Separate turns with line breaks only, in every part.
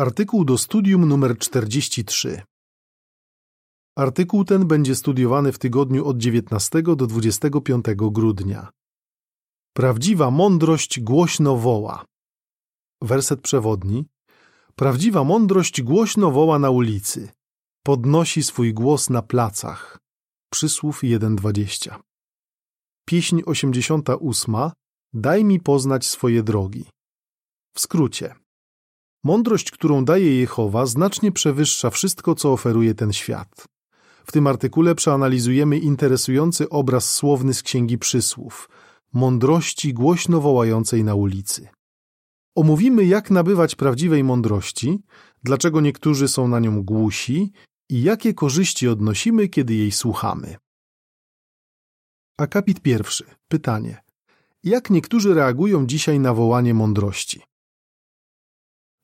Artykuł do studium numer 43. Artykuł ten będzie studiowany w tygodniu od 19 do 25 grudnia. Prawdziwa mądrość głośno woła. Werset przewodni. Prawdziwa mądrość głośno woła na ulicy. Podnosi swój głos na placach. Przysłów 1.20. Pieśń 88. Daj mi poznać swoje drogi. W skrócie. Mądrość, którą daje Jehowa, znacznie przewyższa wszystko, co oferuje ten świat. W tym artykule przeanalizujemy interesujący obraz słowny z Księgi Przysłów mądrości głośno wołającej na ulicy. Omówimy, jak nabywać prawdziwej mądrości, dlaczego niektórzy są na nią głusi i jakie korzyści odnosimy, kiedy jej słuchamy. Akapit pierwszy. Pytanie. Jak niektórzy reagują dzisiaj na wołanie mądrości?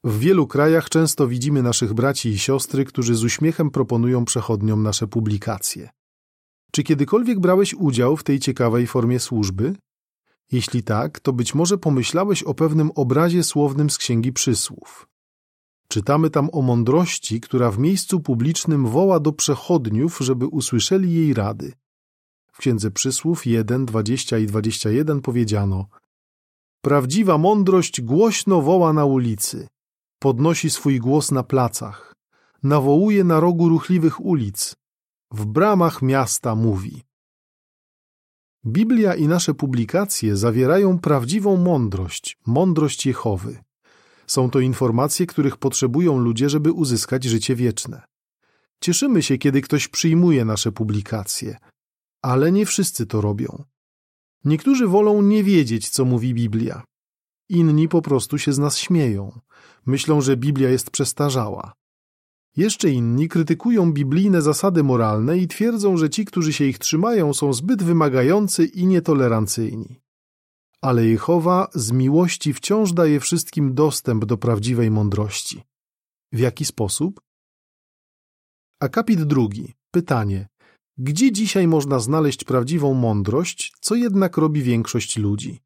W wielu krajach często widzimy naszych braci i siostry, którzy z uśmiechem proponują przechodniom nasze publikacje. Czy kiedykolwiek brałeś udział w tej ciekawej formie służby? Jeśli tak, to być może pomyślałeś o pewnym obrazie słownym z Księgi Przysłów. Czytamy tam o mądrości, która w miejscu publicznym woła do przechodniów, żeby usłyszeli jej rady. W Księdze Przysłów 1, 20 i 21 powiedziano Prawdziwa mądrość głośno woła na ulicy, podnosi swój głos na placach, nawołuje na rogu ruchliwych ulic, w bramach miasta mówi. Biblia i nasze publikacje zawierają prawdziwą mądrość, mądrość Jehowy. Są to informacje, których potrzebują ludzie, żeby uzyskać życie wieczne. Cieszymy się, kiedy ktoś przyjmuje nasze publikacje, ale nie wszyscy to robią. Niektórzy wolą nie wiedzieć, co mówi Biblia. Inni po prostu się z nas śmieją. Myślą, że Biblia jest przestarzała. Jeszcze inni krytykują biblijne zasady moralne i twierdzą, że ci, którzy się ich trzymają, są zbyt wymagający i nietolerancyjni. Ale Jehowa z miłości wciąż daje wszystkim dostęp do prawdziwej mądrości. W jaki sposób? Akapit drugi. Pytanie. Gdzie dzisiaj można znaleźć prawdziwą mądrość, co jednak robi większość ludzi?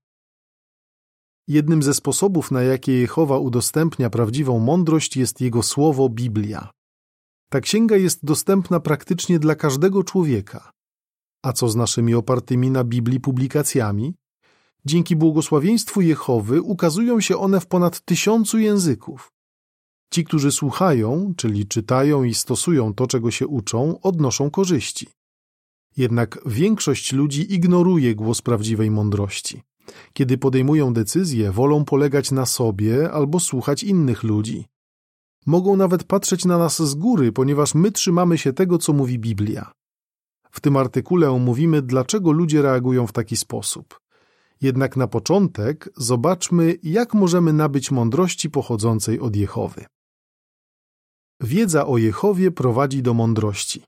Jednym ze sposobów, na jakie Jehowa udostępnia prawdziwą mądrość, jest Jego słowo Biblia. Ta księga jest dostępna praktycznie dla każdego człowieka. A co z naszymi opartymi na Biblii publikacjami? Dzięki błogosławieństwu Jehowy ukazują się one w ponad tysiącu języków. Ci, którzy słuchają, czyli czytają i stosują to, czego się uczą, odnoszą korzyści. Jednak większość ludzi ignoruje głos prawdziwej mądrości. Kiedy podejmują decyzje, wolą polegać na sobie albo słuchać innych ludzi. Mogą nawet patrzeć na nas z góry, ponieważ my trzymamy się tego, co mówi Biblia. W tym artykule omówimy, dlaczego ludzie reagują w taki sposób. Jednak na początek zobaczmy, jak możemy nabyć mądrości pochodzącej od Jehowy. Wiedza o Jehowie prowadzi do mądrości.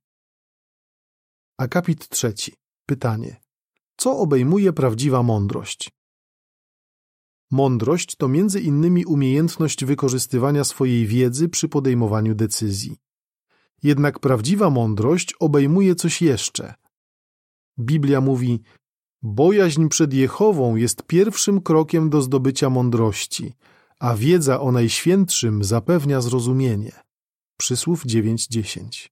Akapit trzeci. Pytanie. Co obejmuje prawdziwa mądrość? Mądrość to między innymi umiejętność wykorzystywania swojej wiedzy przy podejmowaniu decyzji. Jednak prawdziwa mądrość obejmuje coś jeszcze. Biblia mówi: Bojaźń przed Jehową jest pierwszym krokiem do zdobycia mądrości, a wiedza o Najświętszym zapewnia zrozumienie. Przysłów 9:10.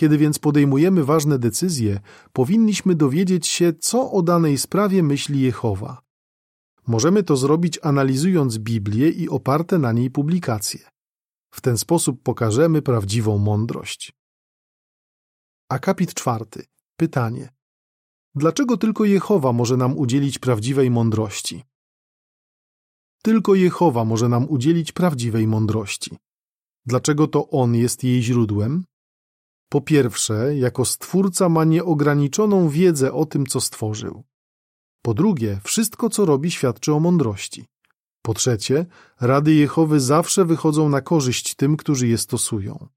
Kiedy więc podejmujemy ważne decyzje, powinniśmy dowiedzieć się, co o danej sprawie myśli Jehowa. Możemy to zrobić analizując Biblię i oparte na niej publikacje. W ten sposób pokażemy prawdziwą mądrość. Akapit czwarty. Pytanie. Dlaczego tylko Jehowa może nam udzielić prawdziwej mądrości? Tylko Jehowa może nam udzielić prawdziwej mądrości. Dlaczego to On jest jej źródłem? Po pierwsze, jako Stwórca ma nieograniczoną wiedzę o tym, co stworzył. Po drugie, wszystko, co robi, świadczy o mądrości. Po trzecie, rady Jehowy zawsze wychodzą na korzyść tym, którzy je stosują.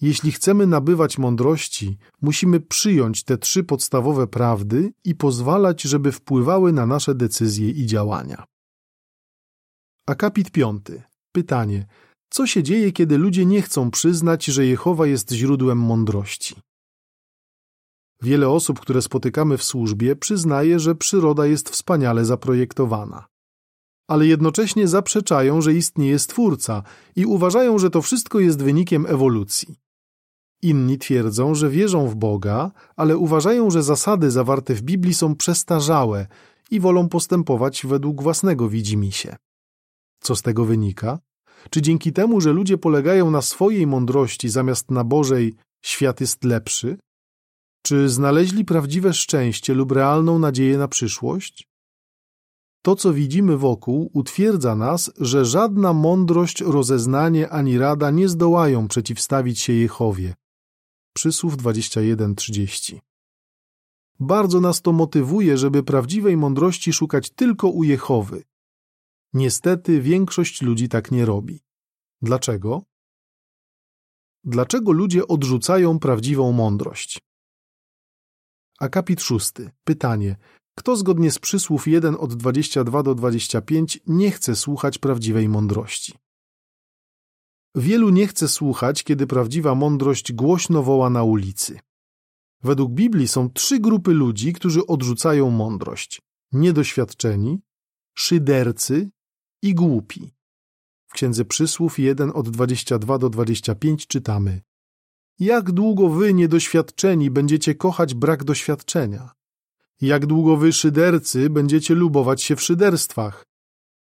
Jeśli chcemy nabywać mądrości, musimy przyjąć te trzy podstawowe prawdy i pozwalać, żeby wpływały na nasze decyzje i działania. Akapit piąty. Pytanie: co się dzieje, kiedy ludzie nie chcą przyznać, że Jehowa jest źródłem mądrości? Wiele osób, które spotykamy w służbie, przyznaje, że przyroda jest wspaniale zaprojektowana. ale jednocześnie zaprzeczają, że istnieje Stwórca i uważają, że to wszystko jest wynikiem ewolucji. Inni twierdzą, że wierzą w Boga, ale uważają, że zasady zawarte w Biblii są przestarzałe i wolą postępować według własnego widzimisię. Co z tego wynika? Czy dzięki temu, że ludzie polegają na swojej mądrości zamiast na Bożej, świat jest lepszy? Czy znaleźli prawdziwe szczęście lub realną nadzieję na przyszłość? To, co widzimy wokół, utwierdza nas, że żadna mądrość, rozeznanie ani rada nie zdołają przeciwstawić się Jehowie. Przysłów 21:30. Bardzo nas to motywuje, żeby prawdziwej mądrości szukać tylko u Jehowy. Niestety większość ludzi tak nie robi. Dlaczego? Dlaczego ludzie odrzucają prawdziwą mądrość? Akapit szósty. Pytanie. Kto zgodnie z przysłów 1 od 22 do 25 nie chce słuchać prawdziwej mądrości? Wielu nie chce słuchać, kiedy prawdziwa mądrość głośno woła na ulicy. Według Biblii są trzy grupy ludzi, którzy odrzucają mądrość: niedoświadczeni, szydercy i głupi. W Księdze Przysłów 1 od 22 do 25 czytamy: Jak długo wy, niedoświadczeni, będziecie kochać brak doświadczenia? Jak długo wy, szydercy, będziecie lubować się w szyderstwach?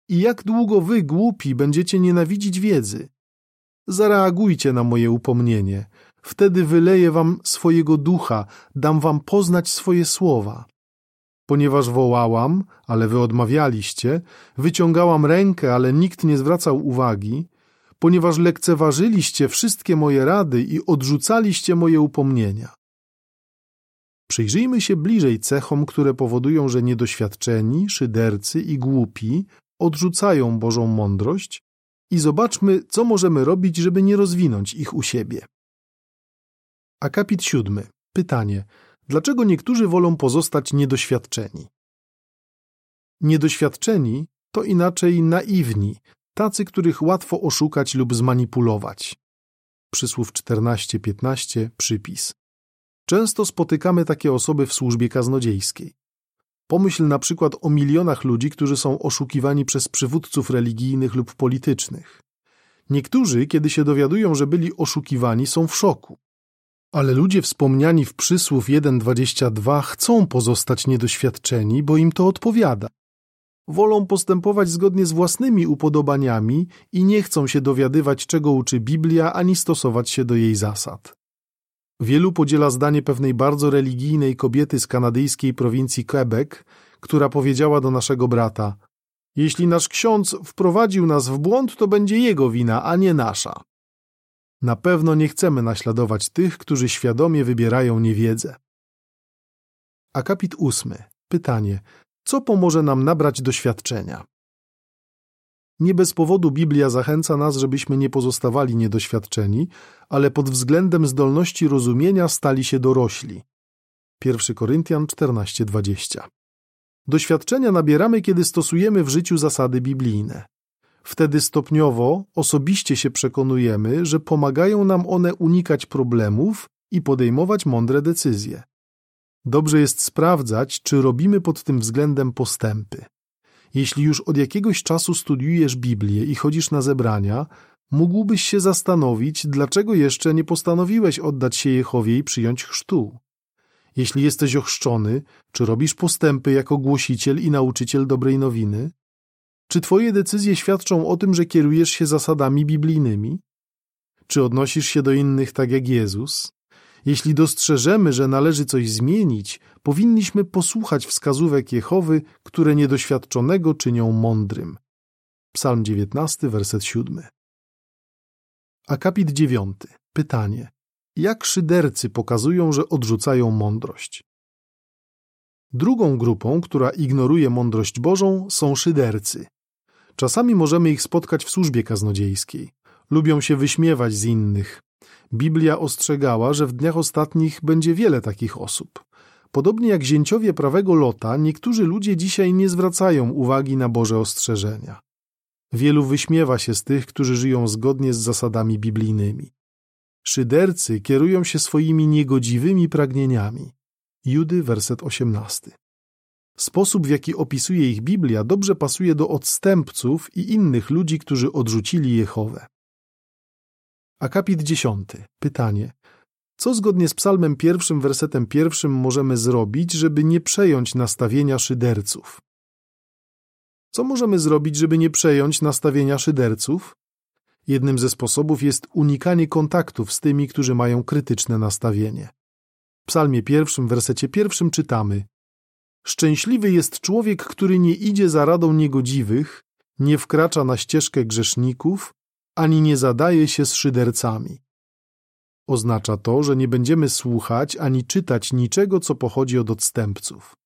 I jak długo wy, głupi, będziecie nienawidzić wiedzy? Zareagujcie na moje upomnienie. Wtedy wyleję wam swojego ducha, dam wam poznać swoje słowa. Ponieważ wołałam, ale wy odmawialiście, wyciągałam rękę, ale nikt nie zwracał uwagi, ponieważ lekceważyliście wszystkie moje rady i odrzucaliście moje upomnienia. Przyjrzyjmy się bliżej cechom, które powodują, że niedoświadczeni, szydercy i głupi odrzucają Bożą mądrość i zobaczmy, co możemy robić, żeby nie rozwinąć ich u siebie. Akapit siódmy. Pytanie. Dlaczego niektórzy wolą pozostać niedoświadczeni? Niedoświadczeni to inaczej naiwni, tacy, których łatwo oszukać lub zmanipulować. Przysłów 14-15, przypis. Często spotykamy takie osoby w służbie kaznodziejskiej. Pomyśl na przykład o milionach ludzi, którzy są oszukiwani przez przywódców religijnych lub politycznych. Niektórzy, kiedy się dowiadują, że byli oszukiwani, są w szoku. Ale ludzie wspomniani w przysłów 1.22 chcą pozostać niedoświadczeni, bo im to odpowiada. Wolą postępować zgodnie z własnymi upodobaniami i nie chcą się dowiadywać, czego uczy Biblia, ani stosować się do jej zasad. Wielu podziela zdanie pewnej bardzo religijnej kobiety z kanadyjskiej prowincji Quebec, która powiedziała do naszego brata: Jeśli nasz ksiądz wprowadził nas w błąd, to będzie jego wina, a nie nasza. Na pewno nie chcemy naśladować tych, którzy świadomie wybierają niewiedzę. Akapit ósmy. Pytanie: co pomoże nam nabrać doświadczenia? Nie bez powodu Biblia zachęca nas, żebyśmy nie pozostawali niedoświadczeni, ale pod względem zdolności rozumienia stali się dorośli. 1 Koryntian 14:20. Doświadczenia nabieramy, kiedy stosujemy w życiu zasady biblijne. Wtedy stopniowo, osobiście się przekonujemy, że pomagają nam one unikać problemów i podejmować mądre decyzje. Dobrze jest sprawdzać, czy robimy pod tym względem postępy. Jeśli już od jakiegoś czasu studiujesz Biblię i chodzisz na zebrania, mógłbyś się zastanowić, dlaczego jeszcze nie postanowiłeś oddać się Jehowie i przyjąć chrztu. Jeśli jesteś ochrzczony, czy robisz postępy jako głosiciel i nauczyciel dobrej nowiny? Czy twoje decyzje świadczą o tym, że kierujesz się zasadami biblijnymi? Czy odnosisz się do innych tak jak Jezus? Jeśli dostrzeżemy, że należy coś zmienić, powinniśmy posłuchać wskazówek Jehowy, które niedoświadczonego czynią mądrym. Psalm 19, werset 7. Akapit 9. Pytanie. Jak szydercy pokazują, że odrzucają mądrość? Drugą grupą, która ignoruje mądrość Bożą, są szydercy. Czasami możemy ich spotkać w służbie kaznodziejskiej. Lubią się wyśmiewać z innych, Biblia ostrzegała, że w dniach ostatnich będzie wiele takich osób. Podobnie jak zięciowie prawego Lota, niektórzy ludzie dzisiaj nie zwracają uwagi na Boże ostrzeżenia. Wielu wyśmiewa się z tych, którzy żyją zgodnie z zasadami biblijnymi. Szydercy kierują się swoimi niegodziwymi pragnieniami. Judy, werset 18. Sposób, w jaki opisuje ich Biblia, dobrze pasuje do odstępców i innych ludzi, którzy odrzucili Jehowę. Akapit 10. Pytanie. Co zgodnie z psalmem pierwszym, wersetem pierwszym możemy zrobić, żeby nie przejąć nastawienia szyderców? Co możemy zrobić, żeby nie przejąć nastawienia szyderców? Jednym ze sposobów jest unikanie kontaktów z tymi, którzy mają krytyczne nastawienie. W psalmie pierwszym, wersecie pierwszym czytamy Szczęśliwy jest człowiek, który nie idzie za radą niegodziwych, nie wkracza na ścieżkę grzeszników, ani nie zadaje się z szydercami. Oznacza to, że nie będziemy słuchać ani czytać niczego, co pochodzi od odstępców.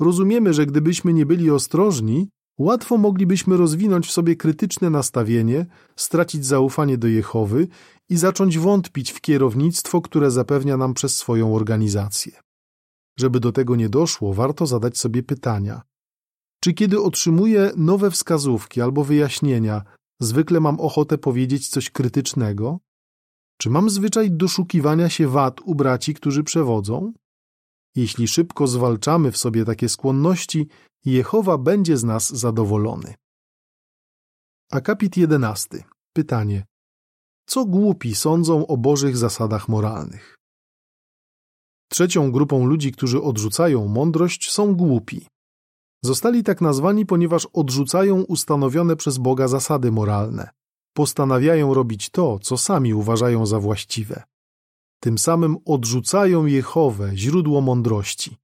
Rozumiemy, że gdybyśmy nie byli ostrożni, łatwo moglibyśmy rozwinąć w sobie krytyczne nastawienie, stracić zaufanie do Jehowy i zacząć wątpić w kierownictwo, które zapewnia nam przez swoją organizację. Żeby do tego nie doszło, warto zadać sobie pytania. Czy kiedy otrzymuję nowe wskazówki albo wyjaśnienia, zwykle mam ochotę powiedzieć coś krytycznego? Czy mam zwyczaj doszukiwania się wad u braci, którzy przewodzą? Jeśli szybko zwalczamy w sobie takie skłonności, Jehowa będzie z nas zadowolony. Akapit 11. Pytanie. Co głupi sądzą o Bożych zasadach moralnych? Trzecią grupą ludzi, którzy odrzucają mądrość, są głupi. Zostali tak nazwani, ponieważ odrzucają ustanowione przez Boga zasady moralne. Postanawiają robić to, co sami uważają za właściwe. Tym samym odrzucają Jehowę, źródło mądrości.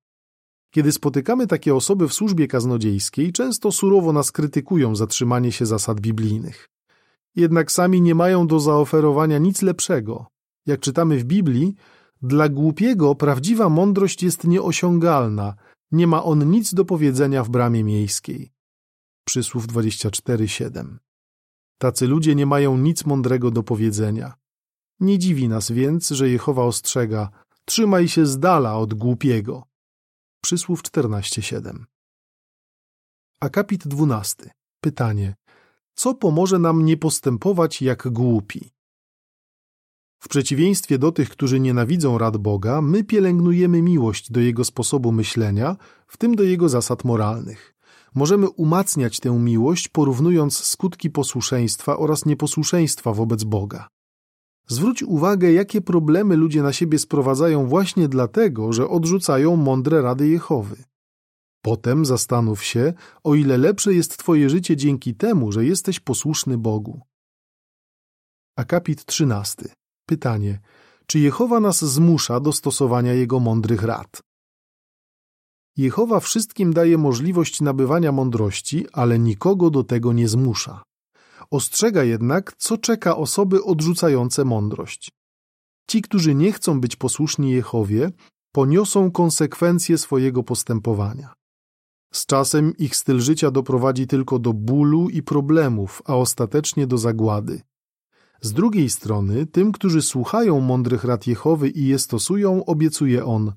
Kiedy spotykamy takie osoby w służbie kaznodziejskiej, często surowo nas krytykują za trzymanie się zasad biblijnych. Jednak sami nie mają do zaoferowania nic lepszego. Jak czytamy w Biblii, dla głupiego prawdziwa mądrość jest nieosiągalna, nie ma on nic do powiedzenia w bramie miejskiej. Przysłów 24:7. Tacy ludzie nie mają nic mądrego do powiedzenia. Nie dziwi nas więc, że Jehowa ostrzega: trzymaj się z dala od głupiego. Przysłów 14:7. Akapit 12. Pytanie: Co pomoże nam nie postępować jak głupi? W przeciwieństwie do tych, którzy nienawidzą rad Boga, my pielęgnujemy miłość do Jego sposobu myślenia, w tym do Jego zasad moralnych. Możemy umacniać tę miłość, porównując skutki posłuszeństwa oraz nieposłuszeństwa wobec Boga. Zwróć uwagę, jakie problemy ludzie na siebie sprowadzają właśnie dlatego, że odrzucają mądre rady Jehowy. Potem zastanów się, o ile lepsze jest Twoje życie dzięki temu, że jesteś posłuszny Bogu. Akapit 13. Pytanie: czy Jehowa nas zmusza do stosowania Jego mądrych rad? Jehowa wszystkim daje możliwość nabywania mądrości, ale nikogo do tego nie zmusza. Ostrzega jednak, co czeka osoby odrzucające mądrość. Ci, którzy nie chcą być posłuszni Jehowie, poniosą konsekwencje swojego postępowania. Z czasem ich styl życia doprowadzi tylko do bólu i problemów, a ostatecznie do zagłady. Z drugiej strony, tym, którzy słuchają mądrych rad Jehowy i je stosują, obiecuje on: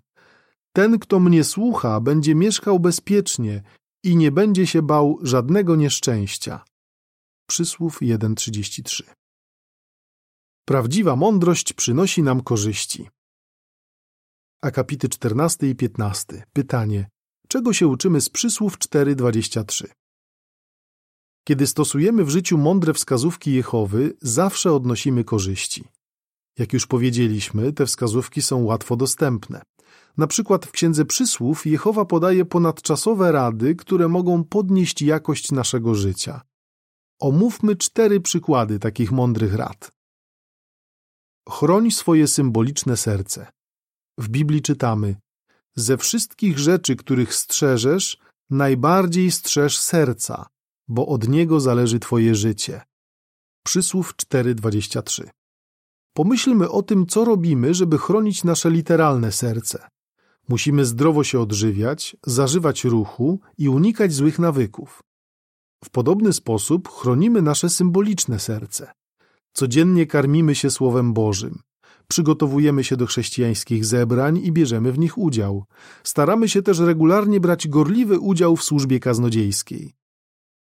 Ten, kto mnie słucha, będzie mieszkał bezpiecznie i nie będzie się bał żadnego nieszczęścia. Przysłów 1:33. Prawdziwa mądrość przynosi nam korzyści. Akapity 14 i 15. Pytanie: czego się uczymy z przysłów 4:23? Kiedy stosujemy w życiu mądre wskazówki Jehowy, zawsze odnosimy korzyści. Jak już powiedzieliśmy, te wskazówki są łatwo dostępne. Na przykład w Księdze Przysłów Jehowa podaje ponadczasowe rady, które mogą podnieść jakość naszego życia. Omówmy cztery przykłady takich mądrych rad. Chroń swoje symboliczne serce. W Biblii czytamy: Ze wszystkich rzeczy, których strzeżesz, najbardziej strzeż serca, bo od niego zależy Twoje życie. Przysłów 4:23. Pomyślmy o tym, co robimy, żeby chronić nasze literalne serce. Musimy zdrowo się odżywiać, zażywać ruchu i unikać złych nawyków. W podobny sposób chronimy nasze symboliczne serce. Codziennie karmimy się Słowem Bożym. Przygotowujemy się do chrześcijańskich zebrań i bierzemy w nich udział. Staramy się też regularnie brać gorliwy udział w służbie kaznodziejskiej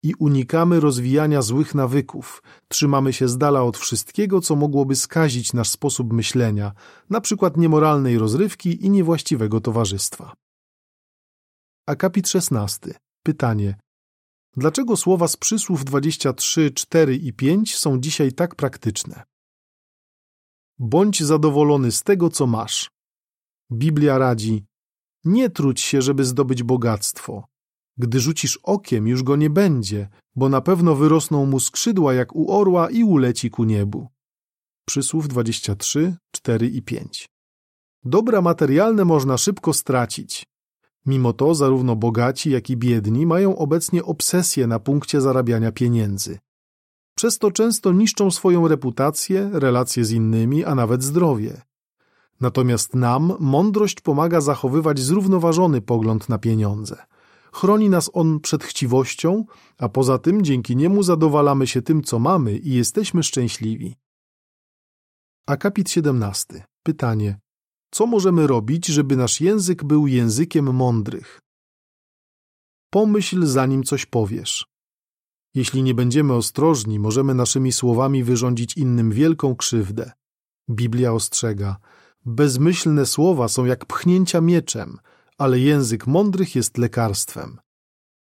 i unikamy rozwijania złych nawyków, trzymamy się z dala od wszystkiego, co mogłoby skazić nasz sposób myślenia, na przykład niemoralnej rozrywki i niewłaściwego towarzystwa. Akapit 16. Pytanie. Dlaczego słowa z przysłów 23, 4 i 5 są dzisiaj tak praktyczne? Bądź zadowolony z tego, co masz. Biblia radzi: Nie trudź się, żeby zdobyć bogactwo. Gdy rzucisz okiem, już go nie będzie, bo na pewno wyrosną mu skrzydła jak u orła i uleci ku niebu. Przysłów 23, 4 i 5. Dobra materialne można szybko stracić. Mimo to zarówno bogaci, jak i biedni mają obecnie obsesję na punkcie zarabiania pieniędzy. Przez to często niszczą swoją reputację, relacje z innymi, a nawet zdrowie. Natomiast nam mądrość pomaga zachowywać zrównoważony pogląd na pieniądze. Chroni nas on przed chciwością, a poza tym dzięki niemu zadowalamy się tym, co mamy i jesteśmy szczęśliwi. Akapit 17. Pytanie. Co możemy robić, żeby nasz język był językiem mądrych? Pomyśl, zanim coś powiesz. Jeśli nie będziemy ostrożni, możemy naszymi słowami wyrządzić innym wielką krzywdę. Biblia ostrzega: Bezmyślne słowa są jak pchnięcia mieczem, ale język mądrych jest lekarstwem.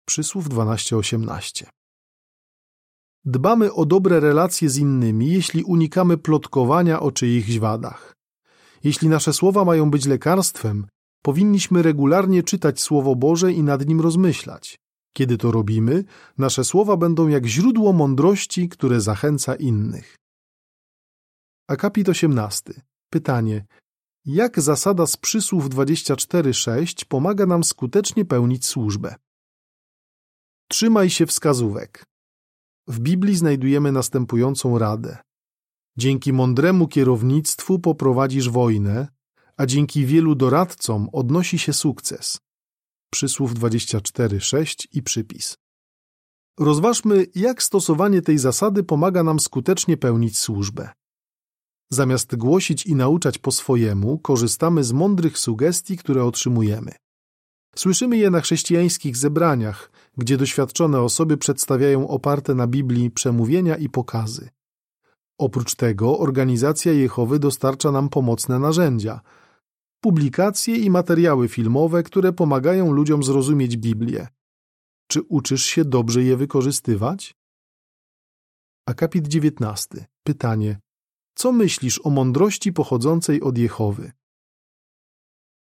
Przysłów 12:18. Dbamy o dobre relacje z innymi, jeśli unikamy plotkowania o czyichś wadach. Jeśli nasze słowa mają być lekarstwem, powinniśmy regularnie czytać Słowo Boże i nad nim rozmyślać. Kiedy to robimy, nasze słowa będą jak źródło mądrości, które zachęca innych. Akapit 18. Pytanie. Jak zasada z przysłów 24.6 pomaga nam skutecznie pełnić służbę? Trzymaj się wskazówek. W Biblii znajdujemy następującą radę. Dzięki mądremu kierownictwu poprowadzisz wojnę, a dzięki wielu doradcom odnosi się sukces. Przysłów 24:6 i przypis. Rozważmy, jak stosowanie tej zasady pomaga nam skutecznie pełnić służbę. Zamiast głosić i nauczać po swojemu, korzystamy z mądrych sugestii, które otrzymujemy. Słyszymy je na chrześcijańskich zebraniach, gdzie doświadczone osoby przedstawiają oparte na Biblii przemówienia i pokazy. Oprócz tego organizacja Jehowy dostarcza nam pomocne narzędzia, publikacje i materiały filmowe, które pomagają ludziom zrozumieć Biblię. Czy uczysz się dobrze je wykorzystywać? Akapit 19. Pytanie. Co myślisz o mądrości pochodzącej od Jehowy?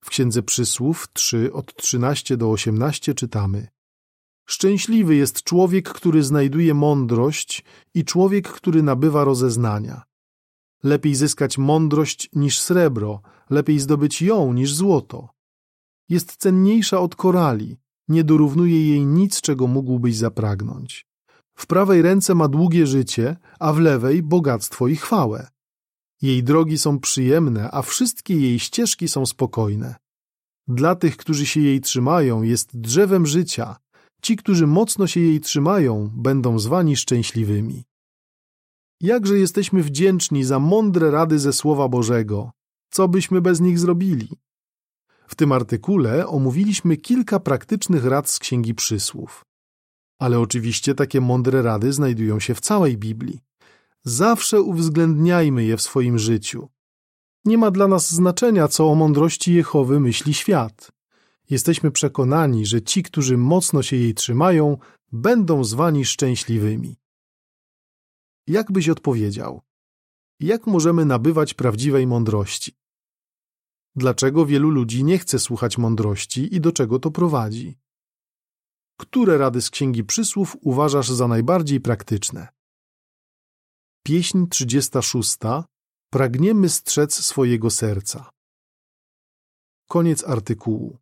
W Księdze Przysłów 3 od 13 do 18 czytamy Szczęśliwy jest człowiek, który znajduje mądrość i człowiek, który nabywa rozeznania. Lepiej zyskać mądrość niż srebro, lepiej zdobyć ją niż złoto. Jest cenniejsza od korali, nie dorównuje jej nic, czego mógłbyś zapragnąć. W prawej ręce ma długie życie, a w lewej bogactwo i chwałę. Jej drogi są przyjemne, a wszystkie jej ścieżki są spokojne. Dla tych, którzy się jej trzymają, jest drzewem życia. Ci, którzy mocno się jej trzymają, będą zwani szczęśliwymi. Jakże jesteśmy wdzięczni za mądre rady ze Słowa Bożego. Co byśmy bez nich zrobili? W tym artykule omówiliśmy kilka praktycznych rad z Księgi Przysłów. Ale oczywiście takie mądre rady znajdują się w całej Biblii. Zawsze uwzględniajmy je w swoim życiu. Nie ma dla nas znaczenia, co o mądrości Jehowy myśli świat. Jesteśmy przekonani, że ci, którzy mocno się jej trzymają, będą zwani szczęśliwymi. Jak byś odpowiedział? Jak możemy nabywać prawdziwej mądrości? Dlaczego wielu ludzi nie chce słuchać mądrości i do czego to prowadzi? Które rady z Księgi Przysłów uważasz za najbardziej praktyczne? Pieśń 36. Pragniemy strzec swojego serca. Koniec artykułu.